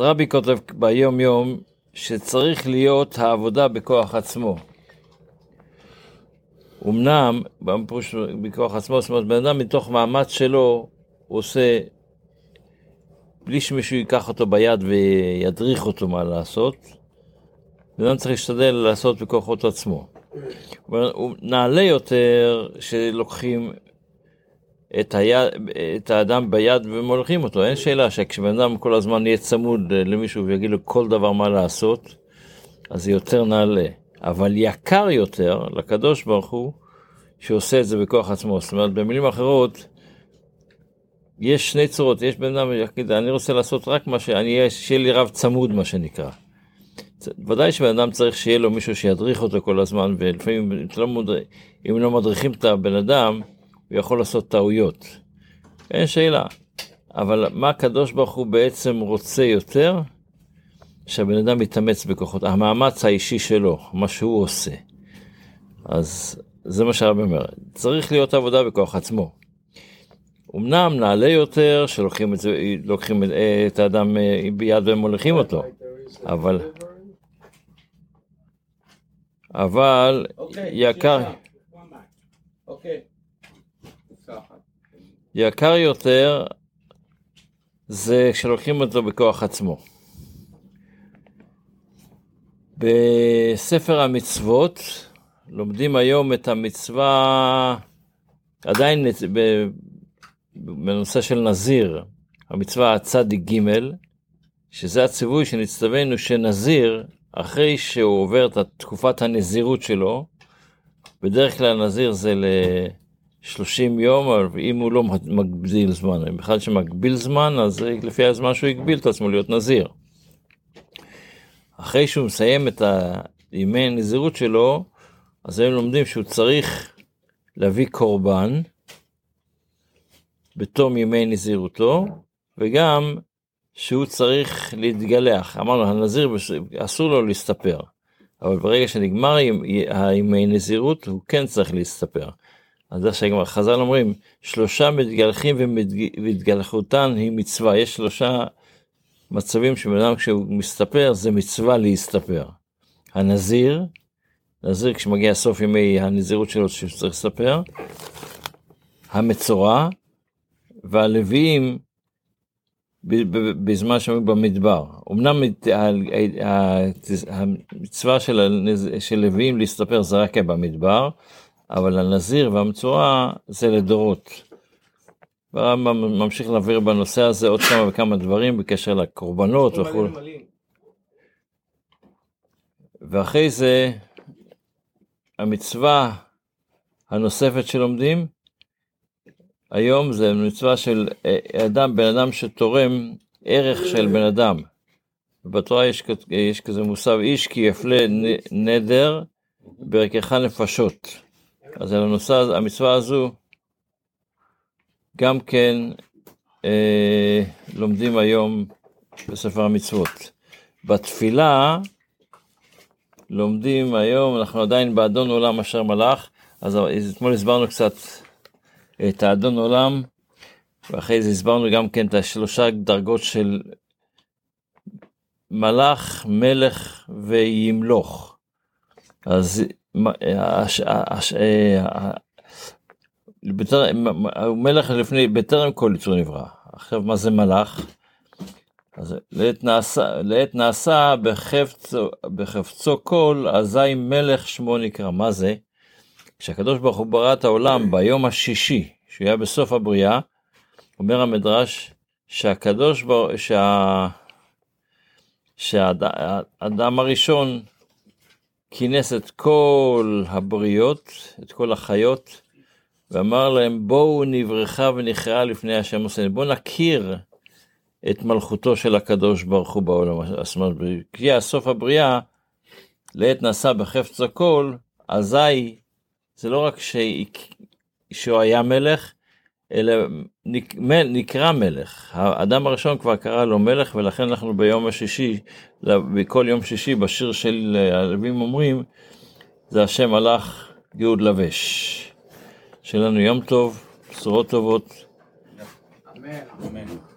רבי כותב ביום יום שצריך להיות העבודה בכוח עצמו. אמנם, בפירוש בכוח עצמו, זאת אומרת, בן אדם מתוך מאמץ שלו, עושה, בלי שמישהו ייקח אותו ביד וידריך אותו מה לעשות, בן אדם צריך להשתדל לעשות בכוחות עצמו. נעלה יותר שלוקחים את, היד, את האדם ביד ומולכים אותו. אין שאלה שכשבן אדם כל הזמן יהיה צמוד למישהו ויגיד לו כל דבר מה לעשות, אז זה יותר נעלה. אבל יקר יותר לקדוש ברוך הוא שעושה את זה בכוח עצמו. זאת אומרת, במילים אחרות, יש שני צורות, יש בן אדם אני רוצה לעשות רק מה שאני, שיהיה לי רב צמוד מה שנקרא. ודאי שבן אדם צריך שיהיה לו מישהו שידריך אותו כל הזמן, ולפעמים לא מודריך, אם לא מדריכים את הבן אדם, הוא יכול לעשות טעויות. אין שאלה. אבל מה הקדוש ברוך הוא בעצם רוצה יותר? שהבן אדם יתאמץ בכוחות, המאמץ האישי שלו, מה שהוא עושה. אז זה מה שהרבה אומר, צריך להיות עבודה בכוח עצמו. אמנם נעלה יותר שלוקחים את, זה, לוקחים את האדם אה, ביד ומוליכים אותו, אבל, אבל okay, אוקיי, יקר, okay. יקר יותר זה כשלוקחים אותו בכוח עצמו. בספר המצוות לומדים היום את המצווה, עדיין בנושא של נזיר, המצווה הצדיק ג', שזה הציווי שנצטווינו שנזיר, אחרי שהוא עובר את תקופת הנזירות שלו, בדרך כלל נזיר זה ל-30 יום, אבל אם הוא לא מגביל זמן, בכלל שמגביל זמן, אז לפי הזמן שהוא הגביל את עצמו להיות נזיר. אחרי שהוא מסיים את ימי הנזירות שלו, אז הם לומדים שהוא צריך להביא קורבן בתום ימי נזירותו, וגם שהוא צריך להתגלח. אמרנו, הנזיר אסור לו להסתפר, אבל ברגע שנגמר הימי נזירות, הוא כן צריך להסתפר. אז זה שגם חז"ל אומרים, שלושה מתגלחים והתגלחותן היא מצווה. יש שלושה מצבים שבן אדם כשהוא מסתפר, זה מצווה להסתפר. הנזיר, נזיר כשמגיע סוף ימי הנזירות שלו שצריך לספר, המצורע והלוויים בזמן שהם במדבר. אמנם המצווה של לוויים להסתפר זה רק במדבר, אבל הנזיר והמצורע זה לדורות. והרמב"ם ממשיך להעביר בנושא הזה עוד כמה וכמה דברים בקשר לקורבנות וכו'. ואחרי זה המצווה הנוספת שלומדים, היום זה מצווה של אה, אדם, בן אדם שתורם ערך של בן אדם. בתורה יש, יש כזה מושג, איש כי יפלה נדר בערכך נפשות. אז על הנושא, המצווה הזו, גם כן אה, לומדים היום בספר המצוות. בתפילה, לומדים היום, אנחנו עדיין באדון עולם אשר מלך, אז אתמול הסברנו קצת את האדון עולם, ואחרי זה הסברנו גם כן את השלושה דרגות של מלאך, מלך וימלוך. אז מלך לפני, בטרם כל יצור נברא. עכשיו מה זה מלאך? אז לעת נעשה, לעת נעשה בחפצו, בחפצו כל, אזי מלך שמו נקרא. מה זה? כשהקדוש ברוך הוא ברא את העולם ביום השישי, שהוא בסוף הבריאה, אומר המדרש שהקדוש ברוך, שה... שהאדם הראשון כינס את כל הבריות, את כל החיות, ואמר להם בואו נברכה ונכרעה לפני השם עושה, בואו נכיר את מלכותו של הקדוש ברוך הוא בעולם. זאת אומרת, כשהגיע סוף הבריאה, לעת נעשה בחפץ הכל, אזי זה לא רק ש... שהוא היה מלך, אלא נקרא מלך. האדם הראשון כבר קרא לו מלך, ולכן אנחנו ביום השישי, בכל יום שישי בשיר של הלווים אומרים, זה השם הלך יהוד לבש. שיהיה לנו יום טוב, בשורות טובות. אמן. אמן.